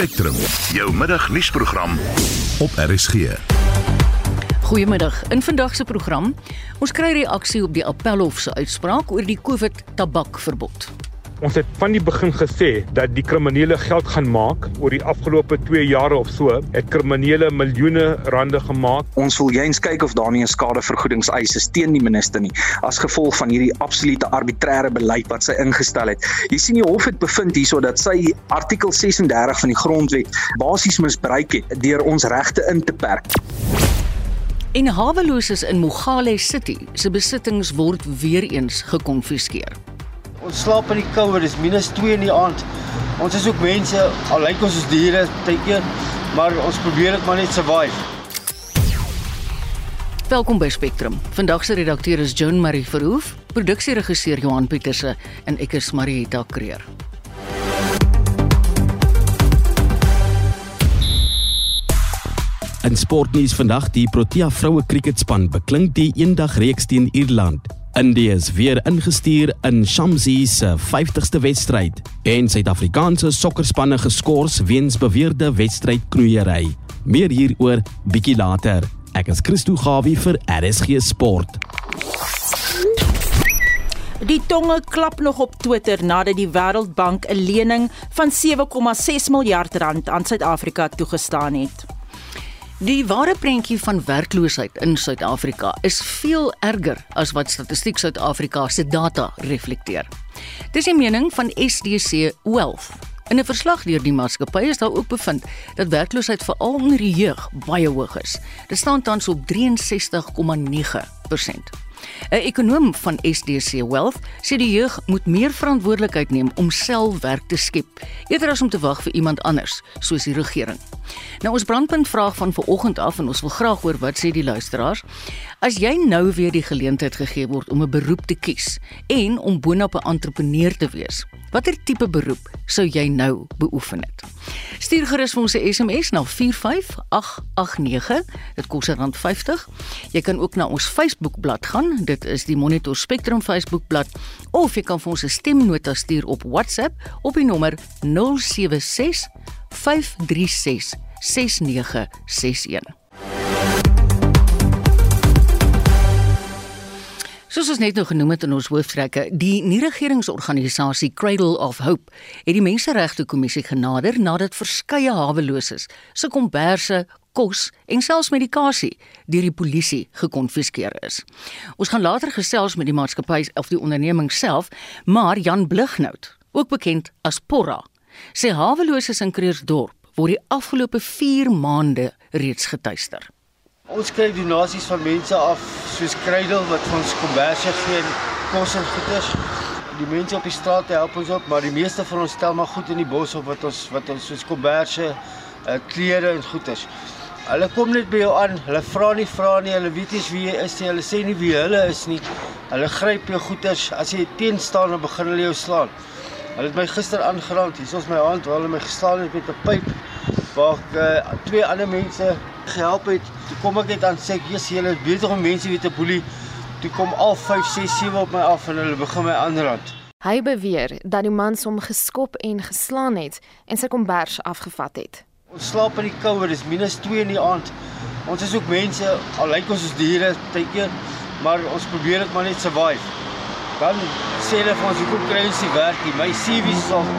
Spectrum, jou middagnuusprogram op RSG. Goeiemiddag. In vandag se program, ons kry reaksie op die Appelhof se uitspraak oor die COVID tabakverbod. Ons het van die begin gesê dat die kriminele geld gaan maak oor die afgelope 2 jare of so, het kriminele miljoene rande gemaak. Ons wil jyens kyk of daar nie 'n skadevergoedingseis is teen die minister nie as gevolg van hierdie absolute arbitreëre beleid wat sy ingestel het. Jy sien die hof het bevind hierso dat sy artikel 36 van die grondwet basies misbruik het deur ons regte in te perk. En haweloses in Mogale City se besittings word weer eens gekonfiskeer. Ons slaap in die koue, dis minus 2 in die aand. Ons is ook mense, al lyk ons soos diere partykeer, maar ons probeer dit maar net survive. Welkom by Spectrum. Vandag se redakteur is Joan Marie Verhoef, produksieregisseur Johan Pieterse en ek is Marieta Kreer. In sportnuus vandag die Protea vroue kriketspan beklink die eendagreeks teen Ierland. India is weer ingestuur in Shamsi se 50ste wedstryd en Suid-Afrikaanse sokkerspanne geskort weens beweerde wedstrydknoeiery. Meer hieroor bietjie later. Ek is Christo Gawie vir RSG Sport. Die tonge klap nog op Twitter nadat die Wêreldbank 'n lening van 7,6 miljard rand aan Suid-Afrika toegestaan het. Die ware prentjie van werkloosheid in Suid-Afrika is veel erger as wat Statistiek Suid-Afrika se data reflekteer. Dis die mening van SDC Wealth. In 'n verslag deur die maatskappy is daar ook bevind dat werkloosheid veral onder die jeug baie hoog is. Dit staan tans op 63,9%. 'n Ekonoom van SDC Wealth sê die jeug moet meer verantwoordelikheid neem om self werk te skep, eerder as om te wag vir iemand anders, soos die regering. Nou ons brandpunt vraag van vanoggend af en ons wil graag hoor wat sê die luisteraars. As jy nou weer die geleentheid gegee word om 'n beroep te kies en om boonop 'n entrepreneur te wees, watter tipe beroep sou jy nou beoefen het? Stuur gerus vir ons 'n SMS na 45889. Dit kos R50. Jy kan ook na ons Facebookblad gaan. Dit is die Monitor Spectrum Facebookblad of jy kan vir ons 'n stemnota stuur op WhatsApp op die nommer 076 536 6961. Soos ons net nou genoem het in ons hooftrekke, die nie-regeringsorganisasie Cradle of Hope het die Menseregte Kommissie genader nadat verskeie haweloses se komberse, kos en selfs medikasie deur die polisie gekonfiskeer is. Ons gaan later gesels met die maatskappy of die onderneming self, maar Jan Blighnout, ook bekend as Porra, sê haweloses in Kreersdorp word die afgelope 4 maande reeds getuister. Ons kry donasies van mense af soos Krydel wat vir ons komberse gee en kos en goeders. Die mense op die straat help ons op, maar die meeste van ons stel maar goed in die bos op wat ons wat ons soos komberse, uh, klere en goeders. Hulle kom net by jou aan, hulle vra nie vra nie, hulle weet nie wie jy is nie, hulle sê nie wie hulle is nie. Hulle gryp jou goeders, as jy teen staan dan begin hulle jou slaan. Hulle het my gister aangeraak, hier is my hand waar hulle my geslaan het met 'n pyp waar ek uh, twee ander mense gehelp het. Toe kom ek net aan sê ek Jesus, julle is beter om mense weet te boelie. Toe kom al 5, 6, 7 op my af en hulle begin my aanrand. Hy beweer dat die man hom geskop en geslaan het en sy kombers afgevat het. Ons slaap in die koue, dis minus 2 in die aand. Ons is ook mense, al lyk ons soos diere partykeer, maar ons probeer dit maar net survive. Dan sê hulle vir ons hoekom kry ons nie werk nie. My CV is al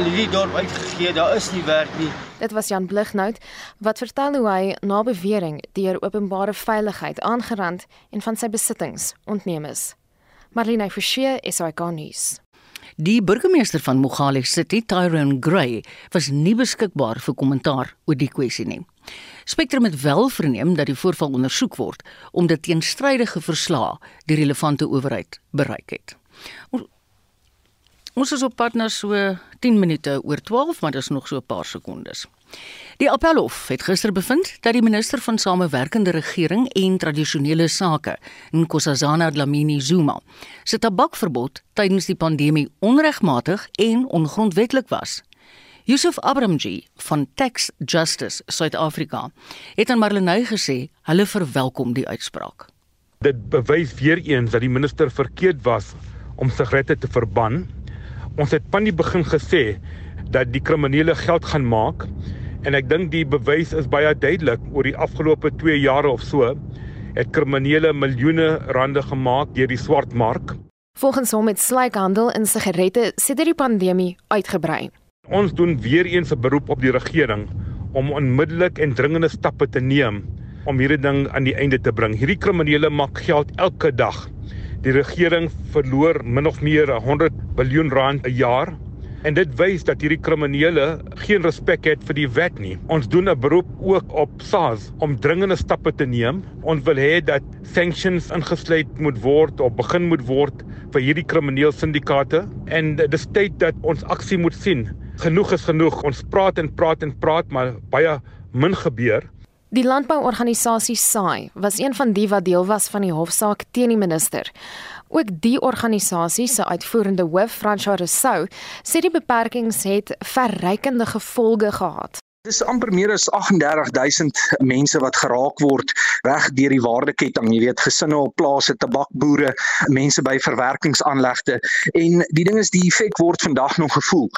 in hierdie dorp uitgegee, daar is nie werk nie. Dit was Jan Blighnout wat vertel hoe hy na bewering deur openbare veiligheid aangerand en van sy besittings ontneem is. Marlene Forsie is hy garnis. Die burgemeester van Mogale City, Tyrone Gray, was nie beskikbaar vir kommentaar oor die kwessie nie. Spectrum het wel verneem dat die voorval ondersoek word omdat teenstrydige verslae die relevante owerheid bereik het. Ons is op pad na so 10 minute oor 12, maar dis nog so 'n paar sekondes. Die Appelhof het gister bevind dat die minister van Samewerkende Regering en Tradisionele Sake, Nkosazana Dlamini Zuma, se tabakverbod tydens die pandemie onregmatig en ongrondwetlik was. Yusuf Abramji van Tax Justice Suid-Afrika het aan Marlenae gesê hulle verwelkom die uitspraak. Dit bewys weer eens dat die minister verkeerd was om sigarette te verban Ons het van die begin gesê dat die kriminele geld gaan maak en ek dink die bewys is baie duidelik oor die afgelope 2 jare of so het kriminele miljoene rande gemaak deur die swart mark. Volgens hom het slykhandel in sigarette sedert die pandemie uitgebrei. Ons doen weer eens 'n beroep op die regering om onmiddellik en dringende stappe te neem om hierdie ding aan die einde te bring. Hierdie kriminele maak geld elke dag. Die regering verloor min of meer 100 miljard rand 'n jaar en dit wys dat hierdie kriminele geen respek het vir die wet nie. Ons doen 'n beroep ook op SARS om dringende stappe te neem. Ons wil hê dat sanctions ingesluit moet word of begin moet word vir hierdie kriminele syndikaate en dis tyd dat ons aksie moet sien. Genoeg is genoeg. Ons praat en praat en praat maar baie min gebeur. Die landbouorganisasie SAI was een van die wat deel was van die hofsaak teen die minister. Ook die organisasie se uitvoerende hoof, François Rousseau, sê die beperkings het verrykende gevolge gehad. Dis amper meer as 38000 mense wat geraak word reg deur die waardeketting, jy weet, gesinne op plase, tabakboere, mense by verwerkingsaanlegte en die ding is die effek word vandag nog gevoel.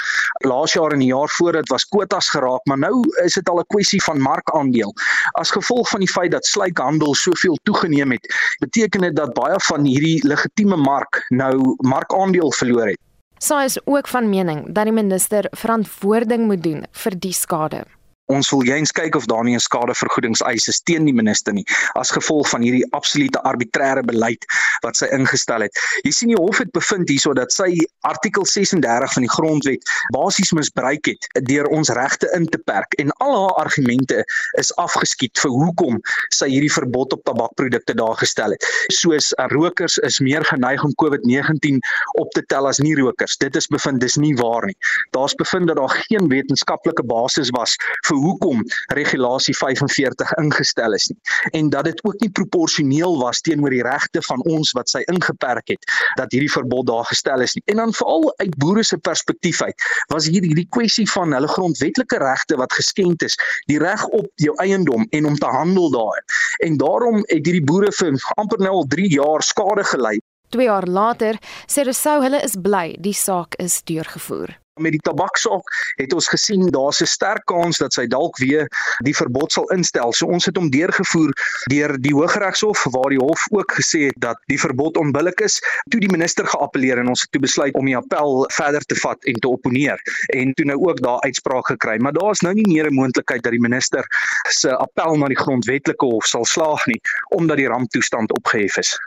Laas jaar en die jaar voor dit was kwotas geraak, maar nou is dit al 'n kwessie van markandeel. As gevolg van die feit dat slykhandel soveel toegeneem het, beteken dit dat baie van hierdie legitieme mark nou markandeel verloor het. Sy is ook van mening dat die minister verantwoording moet doen vir die skade ons wil eens kyk of daar nie 'n skadevergoedingseis is teen die minister nie as gevolg van hierdie absolute arbitreëre beleid wat sy ingestel het. Jy sien die hof het bevind hierso dat sy artikel 36 van die grondwet basies misbruik het deur ons regte in te perk en al haar argumente is afgeskiet vir hoekom sy hierdie verbod op tabakprodukte daar gestel het. Soos uh, rokers is meer geneig om COVID-19 op te tel as nie rokers. Dit is bevind dis nie waar nie. Daar's bevind dat daar geen wetenskaplike basis was vir hoekom regulasie 45 ingestel is nie. En dat dit ook nie proporsioneel was teenoor die regte van ons wat sy ingeperk het dat hierdie verbod daar gestel is nie. En dan veral uit boere se perspektief uit was hier hierdie kwessie van hulle grondwetlike regte wat geskend is die reg op jou eiendom en om te handel daar en daarom het hierdie boere vir amper nou al 3 jaar skade gely 2 jaar later sê Rousseau hulle is bly die saak is deurgevoer met die tabaksaak het ons gesien daar's 'n sterk kans dat sy dalk weer die verbod sal instel. So ons het hom deurgevoer deur die Hooggeregshof waar die hof ook gesê het dat die verbod onbillik is. Toe die minister geappeleer en ons het toe besluit om die appel verder te vat en te opponeer en toe nou ook daar uitspraak gekry. Maar daar's nou nie meer 'n moontlikheid dat die minister se appel na die grondwetlike hof sal slaag nie omdat die ramptoestand opgehef is.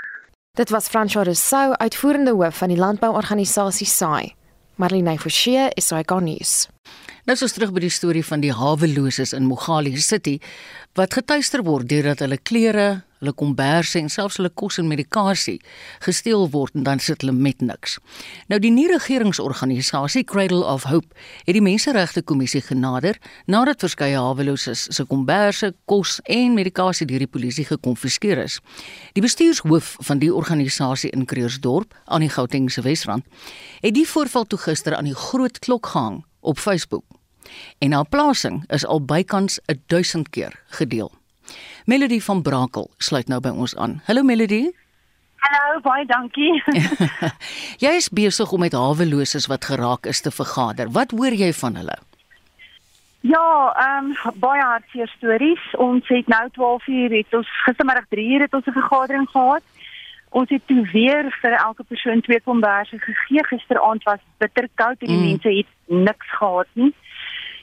Dit was François Rousseau, uitvoerende hoof van die landbouorganisasie SAI. Marlene Forsie gaan nuus. Nou is ons terug by die storie van die haweloses in Mogali City wat getuister word deurdat hulle klere, hulle komberse en selfs hulle kos en medikasie gesteel word en dan sit hulle met niks. Nou die nuwe regeringsorganisasie Cradle of Hope het die Menseregte Kommissie genader nadat verskeie haweloses se komberse, kos en medikasie deur die polisie gekonfiskeer is. Die bestuurshoof van die organisasie in Kreursdorp aan die Gautengse Wesrand het die voorval toe gister aan die groot klok gehang op Facebook. En haar plasing is al bykans 1000 keer gedeel. Melody van Brakel sluit nou by ons aan. Hallo Melody. Hallo, baie dankie. jy is besig om met haweloses wat geraak is te vergader. Wat hoor jy van hulle? Ja, ehm um, baie hartseer stories. Ons het nou 12 uur het ons gistermiddag 3 uur het ons 'n vergadering gehad. Ons het toe weer vir elke persoon twee komberse gegee. Gisteraand was bitter koud en die mm. mense het niks gehad nie.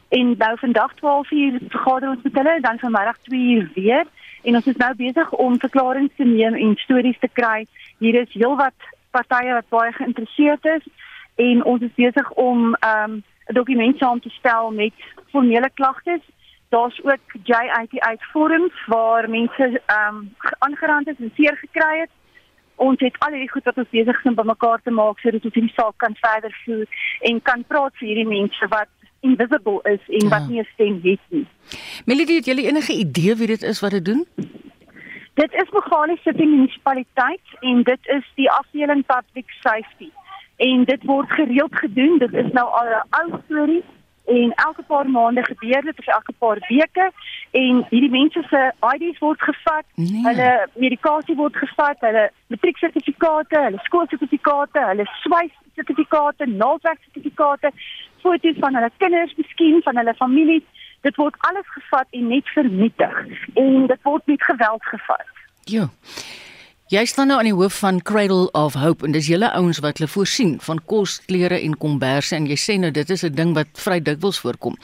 En nou vandag 12 uur vergader ons met hulle en dan vanmiddag 2 uur weer en ons is nou besig om verklaringe te neem en stories te kry. Hier is heelwat partye wat baie geïnteresseerd is en ons is besig om ehm, 'n um, dokument saam te stel met formele klagtes. Daar's ook JIT forums waar mense ehm um, aangerand is en seer gekry het. Ons het al hierdie goed wat ons besig is om bymekaar te maak sodat ons hierdie saak kan verder voer en kan praat vir hierdie mense wat invisible is en ja. wat nie 'n stem het nie. Melody, het jy enige idee wie dit is wat dit doen? Dit is Mogale City munisipaliteit en dit is die afdeling public safety. En dit word gereeld gedoen. Dit is nou al 'n ou storie en elke paar maande gebeur dit of elke paar weke en hierdie mense se ID's word gevat, nee. hulle medikasie word gevat, hulle matrieksertifikate, hulle skoolsertifikate, hulle swys sertifikate, naaldwerk sertifikate foto's van hulle kinders, miskien van hulle families. Dit word alles gevat en net vernietig en dit word met geweld gevat. Ja. Jy staan nou aan die hoof van Cradle of Hope en dis julle ouens wat hulle voorsien van kos, klere en komberse en jy sê nou dit is 'n ding wat vry dikwels voorkom.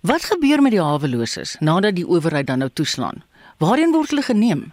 Wat gebeur met die haweloses nadat die owerheid dan nou toeslaan? Waarheen word hulle geneem?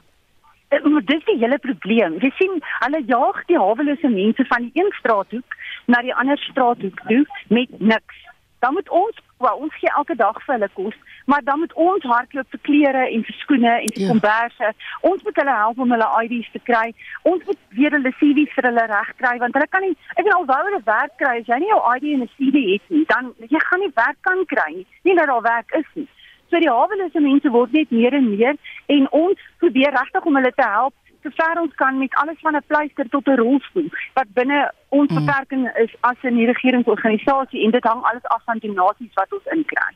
Eh, Maar dis die hele probleem. Jy sien, hulle jaag die hawelose mense van die een straathoek na die ander straathoek toe met niks. Dan moet ons, wel, ons gee elke dag vir hulle kos, maar dan moet ons hardloop vir klere en vir skoene en vir Ja. komberse. Ons moet hulle help om hulle ID's te kry. Ons moet weer hulle CV's vir hulle regkry want hulle kan nie ek bedoel alhoewel hulle werk kry, as jy nie jou ID en 'n CV het nie, dan jy gaan nie werk kan kry nie. Nie dat daar werk is nie. So die hawelose mense word net meer en meer en ons probeer regtig om hulle te help sover ons kan met alles van 'n pleister tot 'n rolstoel wat binne ons Mm. beperking is as 'n regeringsorganisasie en dit hang alles af van die nasies wat ons inkry.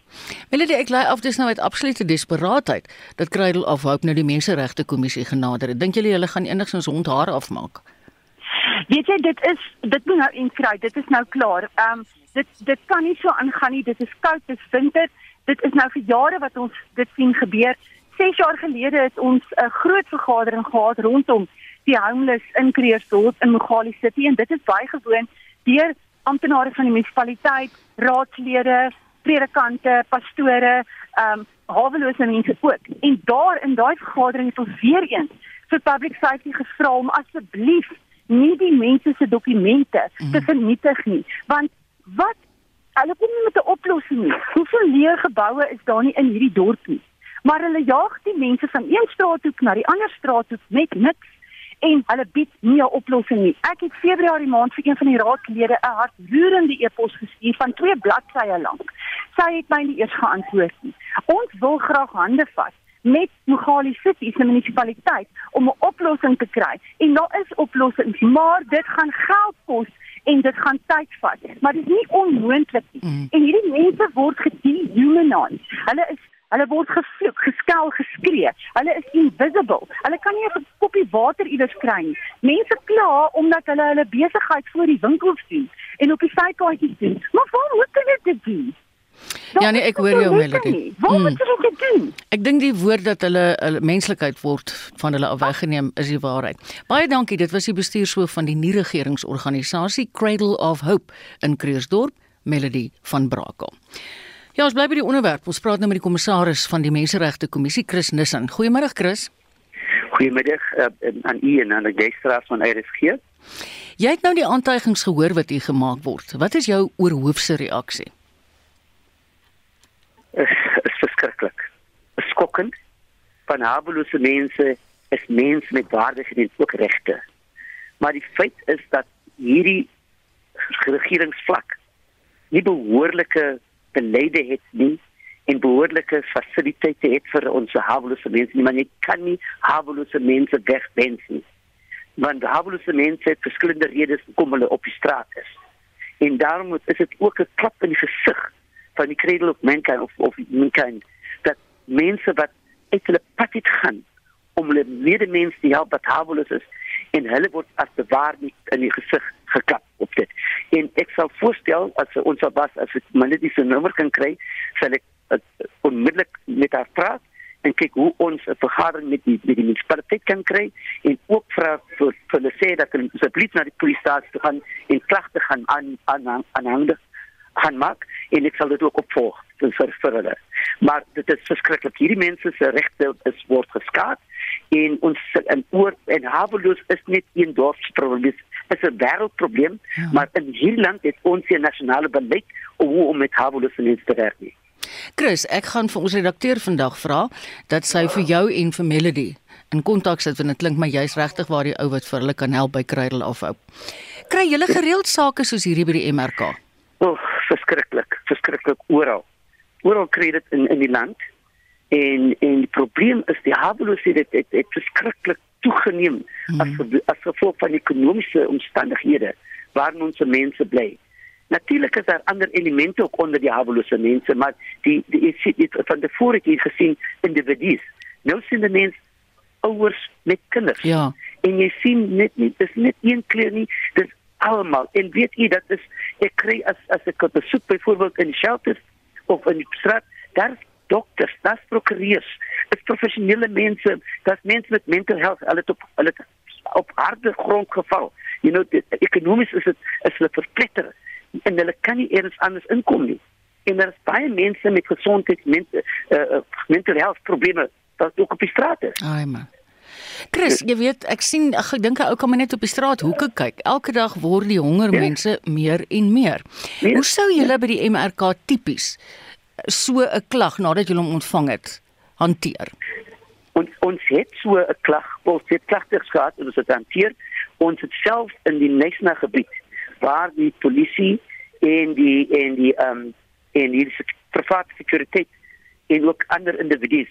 Melody, ek lei af dis nou uit absolute desperaatheid dat of Hope nou die Menseregte Kommissie genader het. Dink julle hulle gaan enigsins hond hare afmaak? Weet jy dit is dit moet nou inkry. Dit is nou klaar. Ehm um, dit dit kan nie so aangaan nie. Dit is koud, dit is winter. Dit is nou vir jare wat ons dit sien gebeur. 6 jaar gelede het ons 'n groot vergadering gehad rondom die homeless in Creersdorp in Mogale City en dit is baie gewoon deur amptenare van die munisipaliteit, raadslede, predikante, pastore, ehm um, hawelose mense ook. En daar in daai vergadering het ons weer eens vir public safety gevra om asseblief nie die mense se dokumente te vernietig nie, want wat hulle kom nie met 'n oplossing nie. Hoeveel leë geboue is daar nie in hierdie dorp nie? Maar hulle jaag die mense van een straathoek na die ander straathoek met niks en hulle bied nie 'n oplossing nie. Ek het Februarie maand vir een van die raadslede 'n hartroerende e-pos gestuur van twee bladsye lank. Sy het my nie eers geantwoord nie. Ons wil graag hande vat met Mogale City se munisipaliteit om 'n oplossing te kry. En daar is oplossings, maar dit gaan geld kos en dit gaan tyd vat. Maar dit is nie onmoontlik nie. Mm. En hierdie mense word gedehumanized. Hulle is hulle word gevloek, geskel, geskree. Hulle is invisible. Hulle kan nie 'n koppie water iewers kry nie. Mense kla omdat hulle hulle besigheid voor die winkels doen en op die sykaartjies doen. Maar waarom moet hulle dit doen? Ja, nee, ek hoor jou, Melody. Waarom Mm. moet hulle dit doen? Ek dink die woord dat hulle hulle menslikheid word van hulle afweggeneem is die waarheid. Baie dankie. Dit was die bestuurshoof van die nie-regeringsorganisasie Cradle of Hope in Creersdorp, Melody van Brakel. Ja, ons bly by die onderwerp. Ons praat nou met die kommissaris van die Menseregte Kommissie, Chris Nissen. Goeiemôre, Chris. Goeiemiddag uh, aan u en aan die gestraat van RSG. Jy het nou die aantuigings gehoor wat hier gemaak word. Wat is jou oorhoofse reaksie? Is, is verskriklik. Skokkend. Van hawelose mense is mens met waardigheid en ook regte. Maar die feit is dat hierdie regeringsvlak nie behoorlike beleide het nie en behoorlike fasiliteite het vir ons hawelose mense nie. Maar jy kan nie hawelose mense wegwens nie. Want hawelose mense het verskillende redes hoekom hulle op die straat is. En daarom is dit ook 'n klap in die gesig van die cradle of mankind of of mankind dat mense wat uit hulle pad het gaan om hulle medemens te help wat haweloos is en hulle word as bewaar nie in die gesig geklap op dit. En ek sal voorstel as ons sal was as ek die se nommer kan kry, sal ek uh, onmiddellik met haar praat en kyk hoe ons 'n vergadering met die met die munisipaliteit kan kry en ook vra vir vir hulle sê dat hulle asseblief na die polisiestasie toe gaan en klagte gaan aan aan aan aanhandig gaan maak en ek sal dit ook opvolg vir vir hulle. Maar dit is verskriklik. Hierdie mense se regte is word geskaad en ons en oor en haweloos is net een dorpsprobleem. Dit is 'n wêreldprobleem, ja. maar in hierdie land het ons 'n nasionale beleid hoe om met haweloos mense te werk. Nie. Chris, ek gaan vir ons redakteur vandag vra dat sy vir jou en vir Melody in kontak sit want dit klink my jy's regtig waar die ou wat vir hulle kan help by Krydel afhou. Kry julle gereeld sake soos hierdie by die MRK? O, oh, verskriklik, verskriklik oral. Oral kry dit in in die land. En en die probleem is die haweloosheid het, het, het verskriklik toegeneem hmm. as as gevolg van ekonomiese omstandighede waarin ons mense bly. Natuurlik is daar ander elemente ook onder die hawelose mense, maar die die is dit van tevore het jy gesien individues. Nou sien die mense ouers met kinders. Ja. En jy sien net nie dis net een kleur nie, dis almal. En weet u dat is ek kry as as ek besoek byvoorbeeld in shelters of in die straat, daar's dokters, daar's prokureurs, dit's professionele mense, daar's mense met mental health, hulle het op hulle het op harde grond geval. You know, ekonomies is dit is hulle verpletter en hulle kan nie eers anders inkom nie. En daar is baie mense met gesondheid, mense uh, mental health probleme wat ook op die straat is. Ai man. Chris, jy weet, ek sien ag ek dink 'n ou kan maar net op die straat hoeke kyk. Elke dag word die honger ja. mense meer en meer. Ja. Hoe sou julle by die MRK tipies so 'n klag nadat julle hom ontvang het hanteer? Ons ons het so 'n klag, ons het klagtes gehad en ons het hanteer ons het self in die Nesna gebied waar die polisie en die en die ehm um, en die private sekuriteit en ook ander individue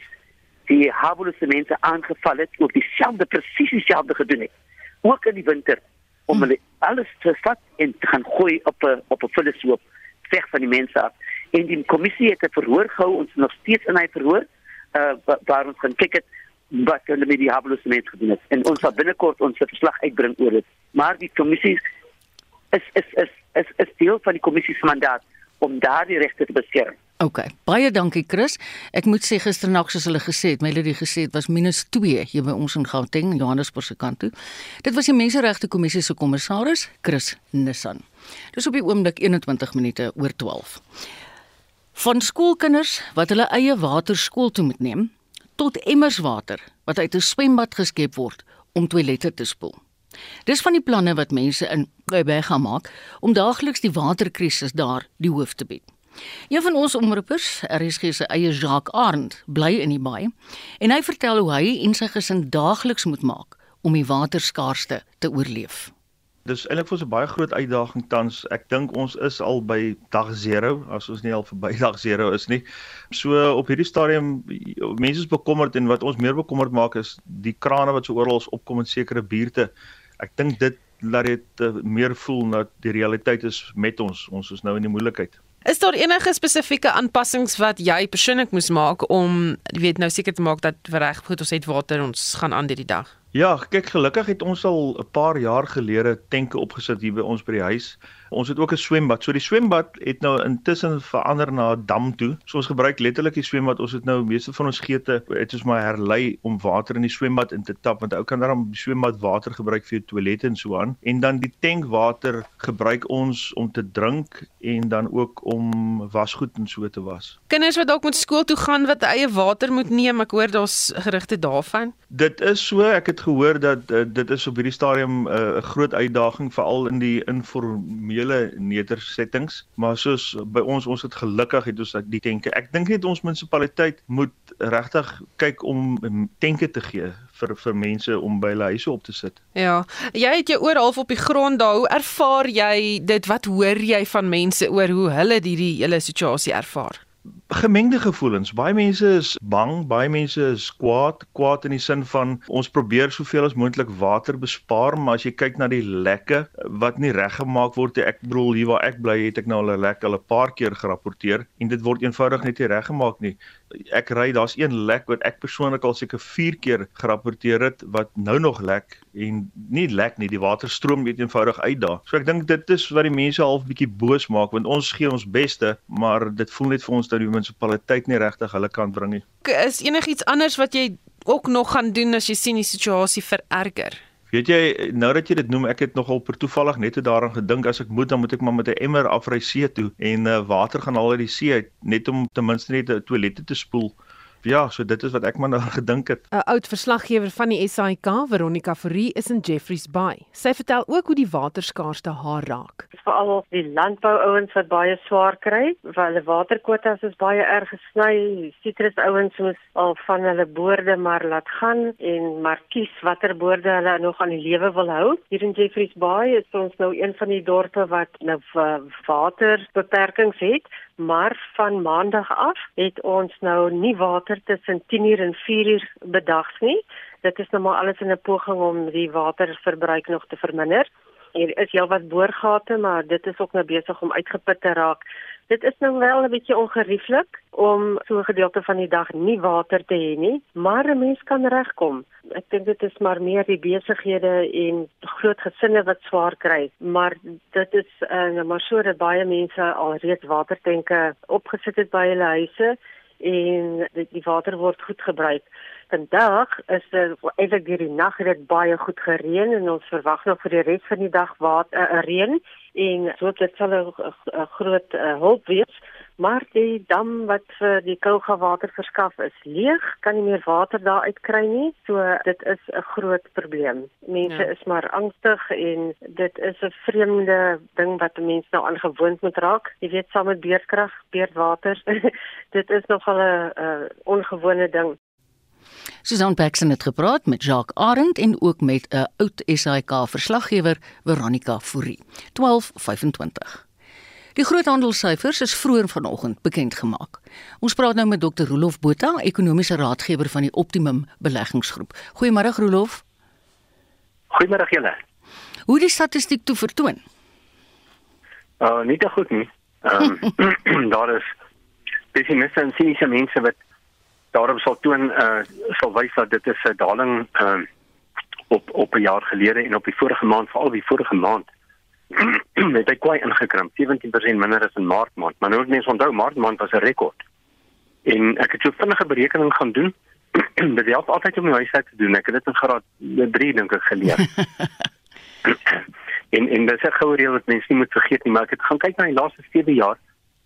die Habulese mense aangeval het ook dieselfde presies dieselfde gedoen het. Ook in die winter om hulle alles te vat en te gaan gooi op 'n op 'n vullesloop weg van die mense af. En die kommissie het 'n verhoor gehou ons nog steeds in hy verhoor uh, waar ons gaan kyk het wat hulle met die Habulese mense gedoen het. En ons sal binnekort ons verslag uitbring oor dit. Maar die kommissie is is is is is deel van die kommissie se mandaat om daardie regte te beskerm OK. Baie dankie Chris. Ek moet sê gisternag soos hulle gesê het, Melody gesê het was -2 hier by ons in Gauteng, Johannesburg se kant toe. Dit was die Menseregte Kommissie se kommissaris, Chris Nissan. Dis op die oomblik 21 minute oor 12. Van skoolkinders wat hulle eie water skool toe moet neem, tot emmers water wat uit 'n swembad geskep word om toilette te spoel. Dis van die planne wat mense in Kruiberg gaan maak om daagliks die waterkrisis daar die hoof te bied. Een van ons omroepers, RSG se eie Jacques Arend, bly in die baai en hy vertel hoe hy en sy gesin daagliks moet maak om die waterskaarste te oorleef. Dis eintlik vir ons 'n baie groot uitdaging tans. Ek dink ons is al by dag 0 as ons nie al verby dag 0 is nie. So op hierdie stadium mense is bekommerd en wat ons meer bekommerd maak is die krane wat so oral opkom in sekere buurte. Ek dink dit laat dit uh, meer voel dat die realiteit is met ons. Ons is nou in die moeilikheid. Is daar enige spesifieke aanpassings wat jy persoonlik moes maak om weet nou seker te maak dat reg goed ons het water ons gaan aan hierdie dag? Ja, kyk gelukkig het ons al 'n paar jaar gelede tenke opgesit hier by ons by die huis Ons het ook 'n swembad. So die swembad het nou intussen verander na 'n dam toe. So ons gebruik letterlik die swembad. Ons het nou meeste van ons geete het ons maar herlei om water in die swembad in te tap want ou kan dan die swembad water gebruik vir toilette en so aan. En dan die tankwater gebruik ons om te drink en dan ook om wasgoed en so te was. Kinders wat dalk moet skool toe gaan wat eie water moet neem, ek hoor daar's gerugte daarvan. Dit is so, ek het gehoor dat uh, dit is op hierdie stadium eh, 'n uh, groot uitdaging veral in die informele nedersettings, maar soos by ons ons het gelukkig het ons die tenke. Ek dink net ons munisipaliteit moet regtig kyk om tenke te gee vir vir mense om by hulle huise op te sit. Ja. Jy het jou oor half op die grond daar. Hoe ervaar jy dit? Wat hoor jy van mense oor hoe hulle hierdie hele situasie ervaar? Gemengde gevoelens. Baie mense is bang, baie mense is kwaad, kwaad in die sin van ons probeer soveel as moontlik water bespaar, maar as jy kyk na die lekke wat nie reggemaak word nie. Ek bedoel hier waar ek bly, het ek nou al 'n lek al 'n paar keer gerapporteer en dit word eenvoudig net nie reggemaak nie. Ek ry, daar's een lek wat ek persoonlik al seker 4 keer gerapporteer het wat nou nog lek en nie lek nie, die water stroom net eenvoudig uit daar. So ek dink dit is wat die mense half bietjie boos maak want ons gee ons beste, maar dit voel net vir ons dat die munisipaliteit nie regtig hulle kant bring nie. Is enigiets anders wat jy ook nog gaan doen as jy sien die situasie vererger? Weet jy, nou dat jy dit noem, ek het nogal per toevallig net toe daaraan gedink as ek moet dan moet ek maar met 'n emmer afry see toe en uh, water gaan haal uit die see uit net om ten minste net 'n toilette te spoel. Ja, so dit is wat ek maar nou gedink het. 'n Oud verslaggewer van die SAIK, Veronica Fourie, is in Jeffreys Bay. Sy vertel ook hoe die waterskaarste haar raak. Veral die landbououens wat baie swaar kry, want hulle waterkwotas is baie erg gesny. Sitrusouens moet al van hulle boorde maar laat gaan en maar kies watter boorde hulle nog aan die lewe wil hou. Hier in Jeffreys Bay is ons nou een van die dorpe wat nou waterbeperkings het maar van maandag af het ons nou nie water tussen 10:00 en 4:00 bedags nie. Dit is nou maar alles in 'n poging om die waterverbruik nog te verminder. Hier is heelwat boorgate, maar dit is ook nou besig om uitgeput te raak. Dit is nou wel 'n bietjie ongerieflik om so 'n gedeelte van die dag nie water te hê nie, maar 'n mens kan regkom. Ek dink dit is maar meer die besighede en groot gesinne wat swaar kry, maar dit is uh, maar so dat baie mense al reeds watertenke opgesit het by hulle huise en die water word goed gebruik. Vandag is dit eintlik deur die nag het dit baie goed gereën en ons verwag nog vir die res van die dag water uh, reën. En so dit sal 'n groot uh, hulp wees. Maar die dam wat vir die Kouga water verskaf is leeg. Kan nie meer water daar uitkry nie. So dit is 'n groot probleem. Mense ja. is maar angstig en dit is 'n vreemde ding wat mense nou aangewoond moet raak. Jy weet saam met beerdkrag beerdwater dit is nogal 'n ongewone ding Susan Paxson het gepraat met Jacques Arend en ook met 'n oud SAK verslaggewer Veronica Fourie. 12:25. Die groothandelssyfers is vroeër vanoggend bekend gemaak. Ons praat nou met Dr. Rolof Botha, ekonomiese raadgewer van die Optimum Beleggingsgroep. Goeiemôre Rolof. Goeiemôre julle. Hoe die statistiek toe vertoon? Uh nie te goed nie. Ehm um, daar is pessimiste en siniese mense wat daarom sal toon uh sal wys dat dit is 'n daling uh op op 'n jaar gelede en op die vorige maand veral die vorige maand het hy kwai ingekrimp. 17% minder as in maart maand. Maar nou mense onthou maart maand was 'n rekord. En ek het so vinnige berekening gaan doen. Dit help altyd om my huiswerk te doen. Ek het dit in graad 3 dink ek geleer. En en dit is 'n goue reël wat mense nie moet vergeet nie maar ek het gaan kyk na die laaste 7 jaar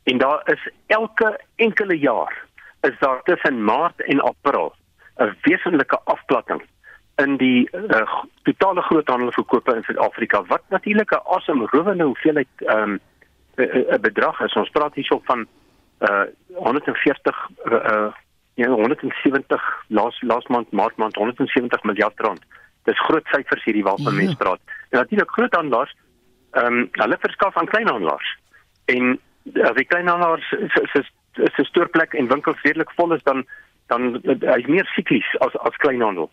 en daar is elke enkele jaar is daar tussen Maart en April 'n wesenlike afplatting in die uh, totale groothandelverkope in Suid-Afrika wat natuurlik 'n asemrowende hoeveelheid ehm um, 'n bedrag is. Ons praat hierso van uh 140 uh ja 170 laas laas maand maart maand 170 miljard rand. Dis groot syfers hierdie waarvan ja. mense praat. En natuurlik groothandelaars ehm um, hulle verskaf aan kleinhandelaars. En as die kleinhandelaars se is 'n stoorplek en winkels redelik vol is dan dan hy's meer siklies as as kleinhandel.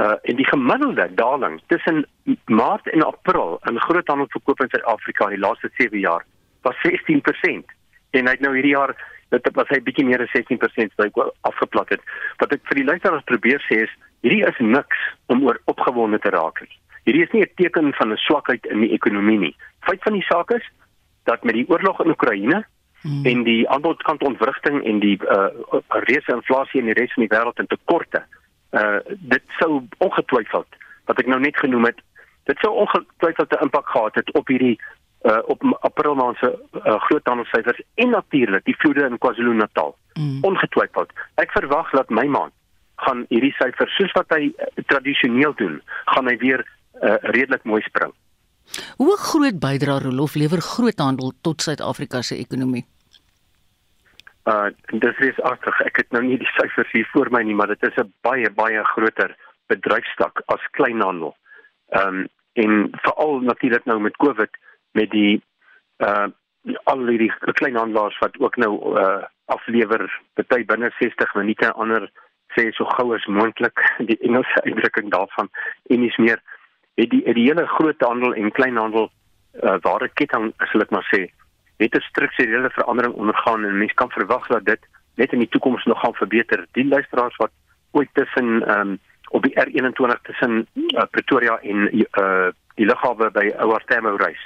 Uh en die gemiddelde daling tussen Maart en April in groothandelverkoop in Suid-Afrika in die laaste 7 jaar was 16% en hy het nou hierdie jaar dit was hy bietjie meer as 16% wat hy afgeplat het. Wat ek vir die luisteraars probeer sê is hierdie is niks om oor opgewonde te raak nie. Hierdie is nie 'n teken van 'n swakheid in die ekonomie nie. Feit van die saak is dat met die oorlog in Oekraïne hmm. en die aanbodkant ontwrigting en die uh, reuse inflasie in die res van die wêreld en tekorte uh dit sou ongetwyfeld wat ek nou net genoem het dit sou ongetwyfeld 'n impak gehad het op hierdie uh op April maand se uh, groothandelssyfers en natuurlik die vloede in KwaZulu-Natal mm. ongetwyfeld ek verwag dat my maand gaan hierdie syfers soos wat hy uh, tradisioneel doen gaan hy weer uh, redelik mooi spring Hoe groot bydra Rolof lewer groothandel tot Suid-Afrika se ekonomie? Uh dis is agter ek het nou nie die syfers hier voor my nie, maar dit is 'n baie baie groter bedryfstak as kleinhandel. Ehm um, en veral natuurlik nou met Covid met die uh al die kleinhandelaars wat ook nou uh aflewer bety binne 60 minute ander sê so gou as moontlik die Engelse uitdrukking daarvan en is meer het die die hele groot handel en kleinhandel uh, ware ketting sal ek maar sê het 'n strukturele verandering ondergaan en mense kan verwag dat dit net in die toekoms nog gaan verbeter. Die luisteraars wat ooit tussen ehm um, op die R21 tussen uh, Pretoria en uh die lughawe by Ouartemo reis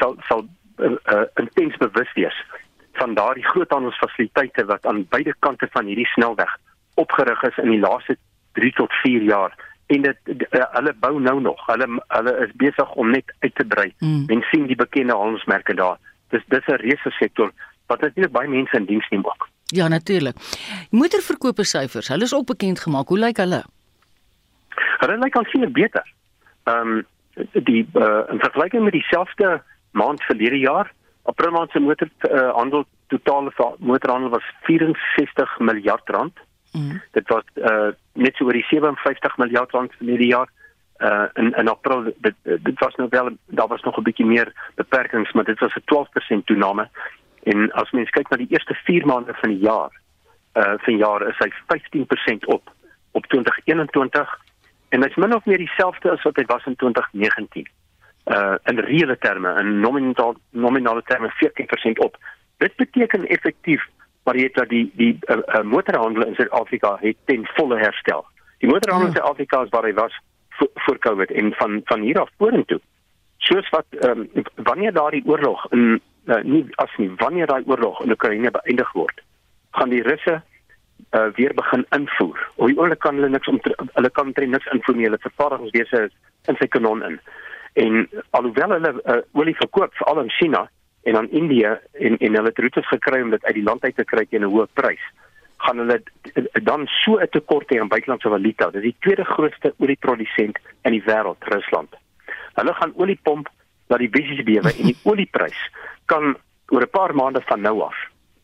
sal sal uh, intens bewus wees van daardie groothandelsfasiliteite wat aan beide kante van hierdie snelweg opgerig is in die laaste 3 tot 4 jaar en dit uh, hulle bou nou nog. Hulle hulle is besig om net uit te brei. Mm. Men sien die bekende handelsmerke daar. Dis dis 'n reuse sektor wat natuurlik baie mense in diens neem ook. Ja, natuurlik. Motorverkope syfers, hulle is ook bekend gemaak. Hoe lyk hulle? Hulle lyk aansienlik beter. Ehm um, die uh, in vergelyking met dieselfde maand verlede jaar, April maand se motorhandel uh, totale motorhandel was 64 miljard rand. Mm. Dit was uh, net so oor die 57 miljard rand vir die jaar uh in in April dit dit was nou wel daar was nog 'n bietjie meer beperkings maar dit was 'n 12% toename en as mens kyk na die eerste 4 maande van die jaar uh van jaar is hy 15% op op 2021 en dit is min of meer dieselfde as wat hy was in 2019. uh in reële terme in nominaal nominale terme 14% op. Dit beteken effektief maar jy weet dat die die uh, uh, motorhandel in Suid-Afrika het ten volle herstel. Die motorhandel in ja. Suid-Afrika is waar hy was voor, voor Covid en van van hier af vorentoe. Soos wat um, wanneer daardie oorlog in uh, nie as nie wanneer daai oorlog in Oekraïne beëindig word, gaan die Russe uh, weer begin invoer. Op die oomblik kan hulle niks om hulle kan tree niks invoer nie. Hulle vervaardigingswese is in sy kanon in. En alhoewel hulle uh, olie verkoop veral in China en aan Indië en en hulle het roetes gekry om dit uit die land uit te kry teen 'n hoë prys, gaan hulle dan so 'n tekort hê aan buitelandse valuta. Dit is die tweede grootste olieprodusent in die wêreld, Rusland. Hulle gaan olie pomp dat die besies bewe en die olieprys kan oor 'n paar maande van nou af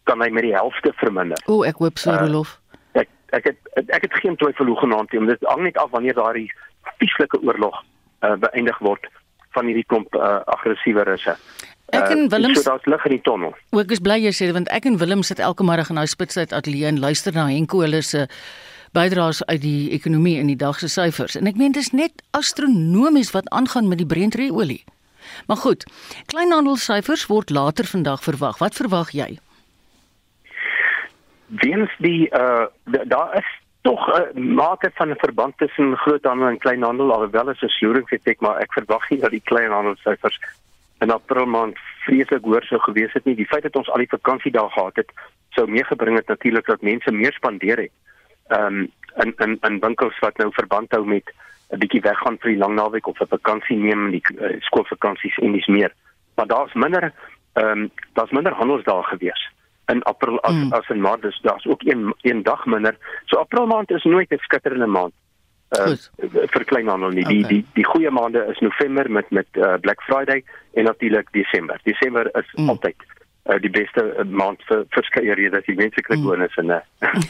kan hy met die helfte verminder. O, ek hoop so, Rolof. Uh, ek ek het ek het geen twyfel hoe genaamd nie, dit hang net af wanneer daardie vieslike oorlog uh, beëindig word van hierdie klomp uh, aggressiewe russe. Ek en Willem so daar's lig in die tonnel. Ook is bly jy sê want ek en Willem sit elke môre in daai spitsheid ateljee en luister na Henko hulle se bydraes uit die ekonomie in die dag se syfers. En ek meen dis net astronomies wat aangaan met die Brent olie. Maar goed, kleinhandelsyfers word later vandag verwag. Wat verwag jy? weens die uh daar is tog 'n uh, mate van 'n verband tussen groothandel en kleinhandel alhoewel is 'n sloering effek maar ek verwag nie dat die kleinhandelsyfers in april maand vreeslik hoër sou gewees het nie die feit dat ons al die vakansiedae gehad het sou meegebring het natuurlik dat mense meer spandeer het um in in in winkels wat nou verband hou met 'n bietjie weggaan vir die lang naweek of 'n vakansie neem die uh, skoolvakansies en dis meer maar daar's minder um daar's minder handelsdae gewees in april as mm. as in maart dus daar's ook een een dag minder. So april maand is nooit 'n skitterende maand. Uh, vir kleinhandel nie. Okay. Die die die goeie maande is November met met uh, Black Friday en natuurlik Desember. Desember is mm. altyd uh, die beste uh, maand vir verskeie redes. Die mense kry bonus en